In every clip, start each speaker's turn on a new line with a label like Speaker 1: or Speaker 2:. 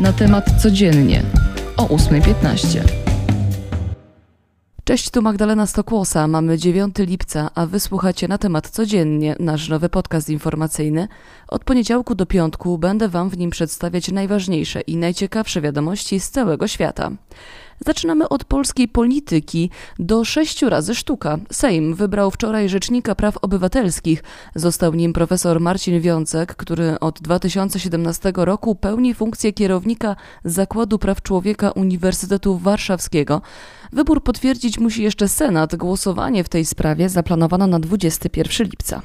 Speaker 1: Na temat codziennie o 8.15. Cześć, tu Magdalena Stokłosa. Mamy 9 lipca, a wysłuchacie na temat codziennie nasz nowy podcast informacyjny. Od poniedziałku do piątku będę Wam w nim przedstawiać najważniejsze i najciekawsze wiadomości z całego świata. Zaczynamy od polskiej polityki. Do sześciu razy sztuka. Sejm wybrał wczoraj Rzecznika Praw Obywatelskich. Został nim profesor Marcin Wiącek, który od 2017 roku pełni funkcję kierownika Zakładu Praw Człowieka Uniwersytetu Warszawskiego. Wybór potwierdzić musi jeszcze Senat. Głosowanie w tej sprawie zaplanowano na 21 lipca.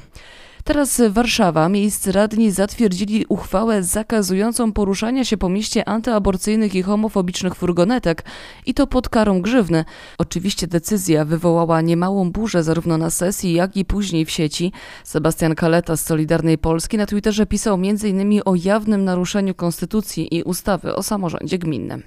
Speaker 1: Teraz Warszawa. Miejscy radni zatwierdzili uchwałę zakazującą poruszania się po mieście antyaborcyjnych i homofobicznych furgonetek i to pod karą grzywny. Oczywiście decyzja wywołała niemałą burzę zarówno na sesji, jak i później w sieci. Sebastian Kaleta z Solidarnej Polski na Twitterze pisał m.in. o jawnym naruszeniu konstytucji i ustawy o samorządzie gminnym.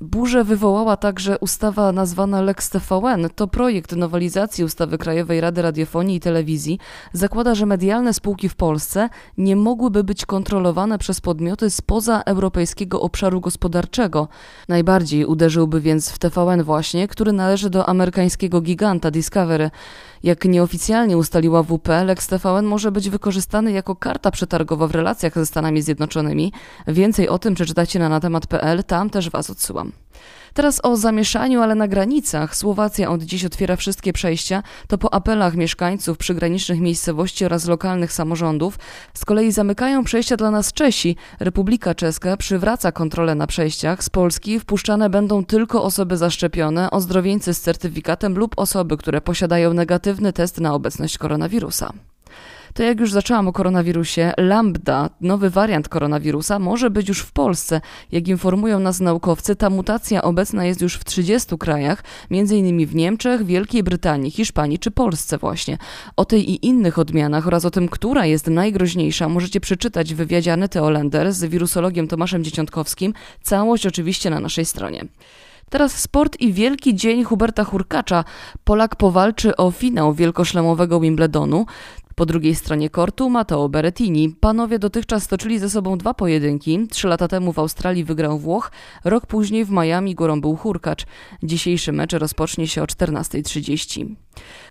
Speaker 1: Burzę wywołała także ustawa nazwana Lex TVN. To projekt nowelizacji ustawy Krajowej Rady Radiofonii i Telewizji. Zakłada, że medialne spółki w Polsce nie mogłyby być kontrolowane przez podmioty spoza europejskiego obszaru gospodarczego. Najbardziej uderzyłby więc w TVN właśnie, który należy do amerykańskiego giganta Discovery. Jak nieoficjalnie ustaliła WP, Lex TVN może być wykorzystany jako karta przetargowa w relacjach ze Stanami Zjednoczonymi. Więcej o tym przeczytacie na natemat.pl, tam też Was odsyłam. Teraz o zamieszaniu, ale na granicach. Słowacja od dziś otwiera wszystkie przejścia. To po apelach mieszkańców przygranicznych miejscowości oraz lokalnych samorządów. Z kolei zamykają przejścia dla nas Czesi. Republika Czeska przywraca kontrolę na przejściach. Z Polski wpuszczane będą tylko osoby zaszczepione, ozdrowieńcy z certyfikatem lub osoby, które posiadają negatywny test na obecność koronawirusa to jak już zaczęłam o koronawirusie, lambda, nowy wariant koronawirusa, może być już w Polsce. Jak informują nas naukowcy, ta mutacja obecna jest już w 30 krajach, m.in. w Niemczech, Wielkiej Brytanii, Hiszpanii czy Polsce właśnie. O tej i innych odmianach oraz o tym, która jest najgroźniejsza, możecie przeczytać w wywiadzie Anety Olender z wirusologiem Tomaszem Dzieciątkowskim. Całość oczywiście na naszej stronie. Teraz sport i wielki dzień Huberta Hurkacza. Polak powalczy o finał wielkoszlemowego Wimbledonu. Po drugiej stronie kortu Matteo Berrettini. Panowie dotychczas stoczyli ze sobą dwa pojedynki. Trzy lata temu w Australii wygrał Włoch, rok później w Miami górą był Hurkacz. Dzisiejszy mecz rozpocznie się o 14.30.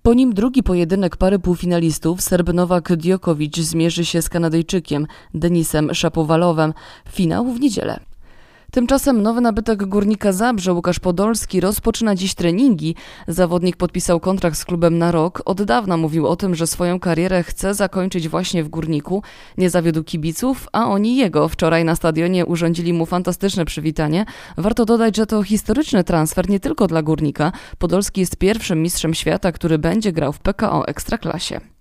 Speaker 1: Po nim drugi pojedynek pary półfinalistów Serb Nowak Djokovic zmierzy się z Kanadyjczykiem Denisem Szapowalowem. Finał w niedzielę. Tymczasem nowy nabytek górnika Zabrze, Łukasz Podolski, rozpoczyna dziś treningi. Zawodnik podpisał kontrakt z klubem na rok. Od dawna mówił o tym, że swoją karierę chce zakończyć właśnie w górniku. Nie zawiódł kibiców, a oni jego. Wczoraj na stadionie urządzili mu fantastyczne przywitanie. Warto dodać, że to historyczny transfer nie tylko dla górnika. Podolski jest pierwszym mistrzem świata, który będzie grał w PKO Ekstraklasie.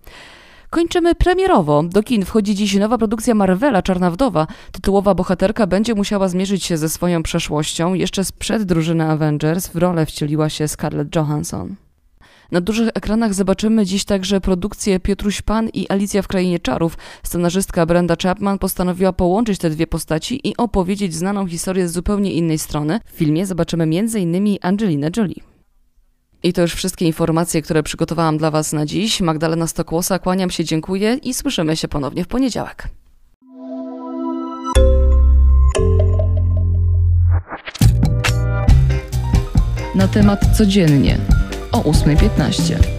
Speaker 1: Kończymy premierowo. Do kin wchodzi dziś nowa produkcja Marvela Czarna Wdowa. Tytułowa bohaterka będzie musiała zmierzyć się ze swoją przeszłością. Jeszcze sprzed drużyny Avengers w rolę wcieliła się Scarlett Johansson. Na dużych ekranach zobaczymy dziś także produkcję Piotruś Pan i Alicja w Krainie Czarów. Scenarzystka Brenda Chapman postanowiła połączyć te dwie postaci i opowiedzieć znaną historię z zupełnie innej strony. W filmie zobaczymy m.in. Angelinę Jolie. I to już wszystkie informacje, które przygotowałam dla Was na dziś. Magdalena Stokłosa, kłaniam się, dziękuję i słyszymy się ponownie w poniedziałek. Na temat codziennie o 8.15.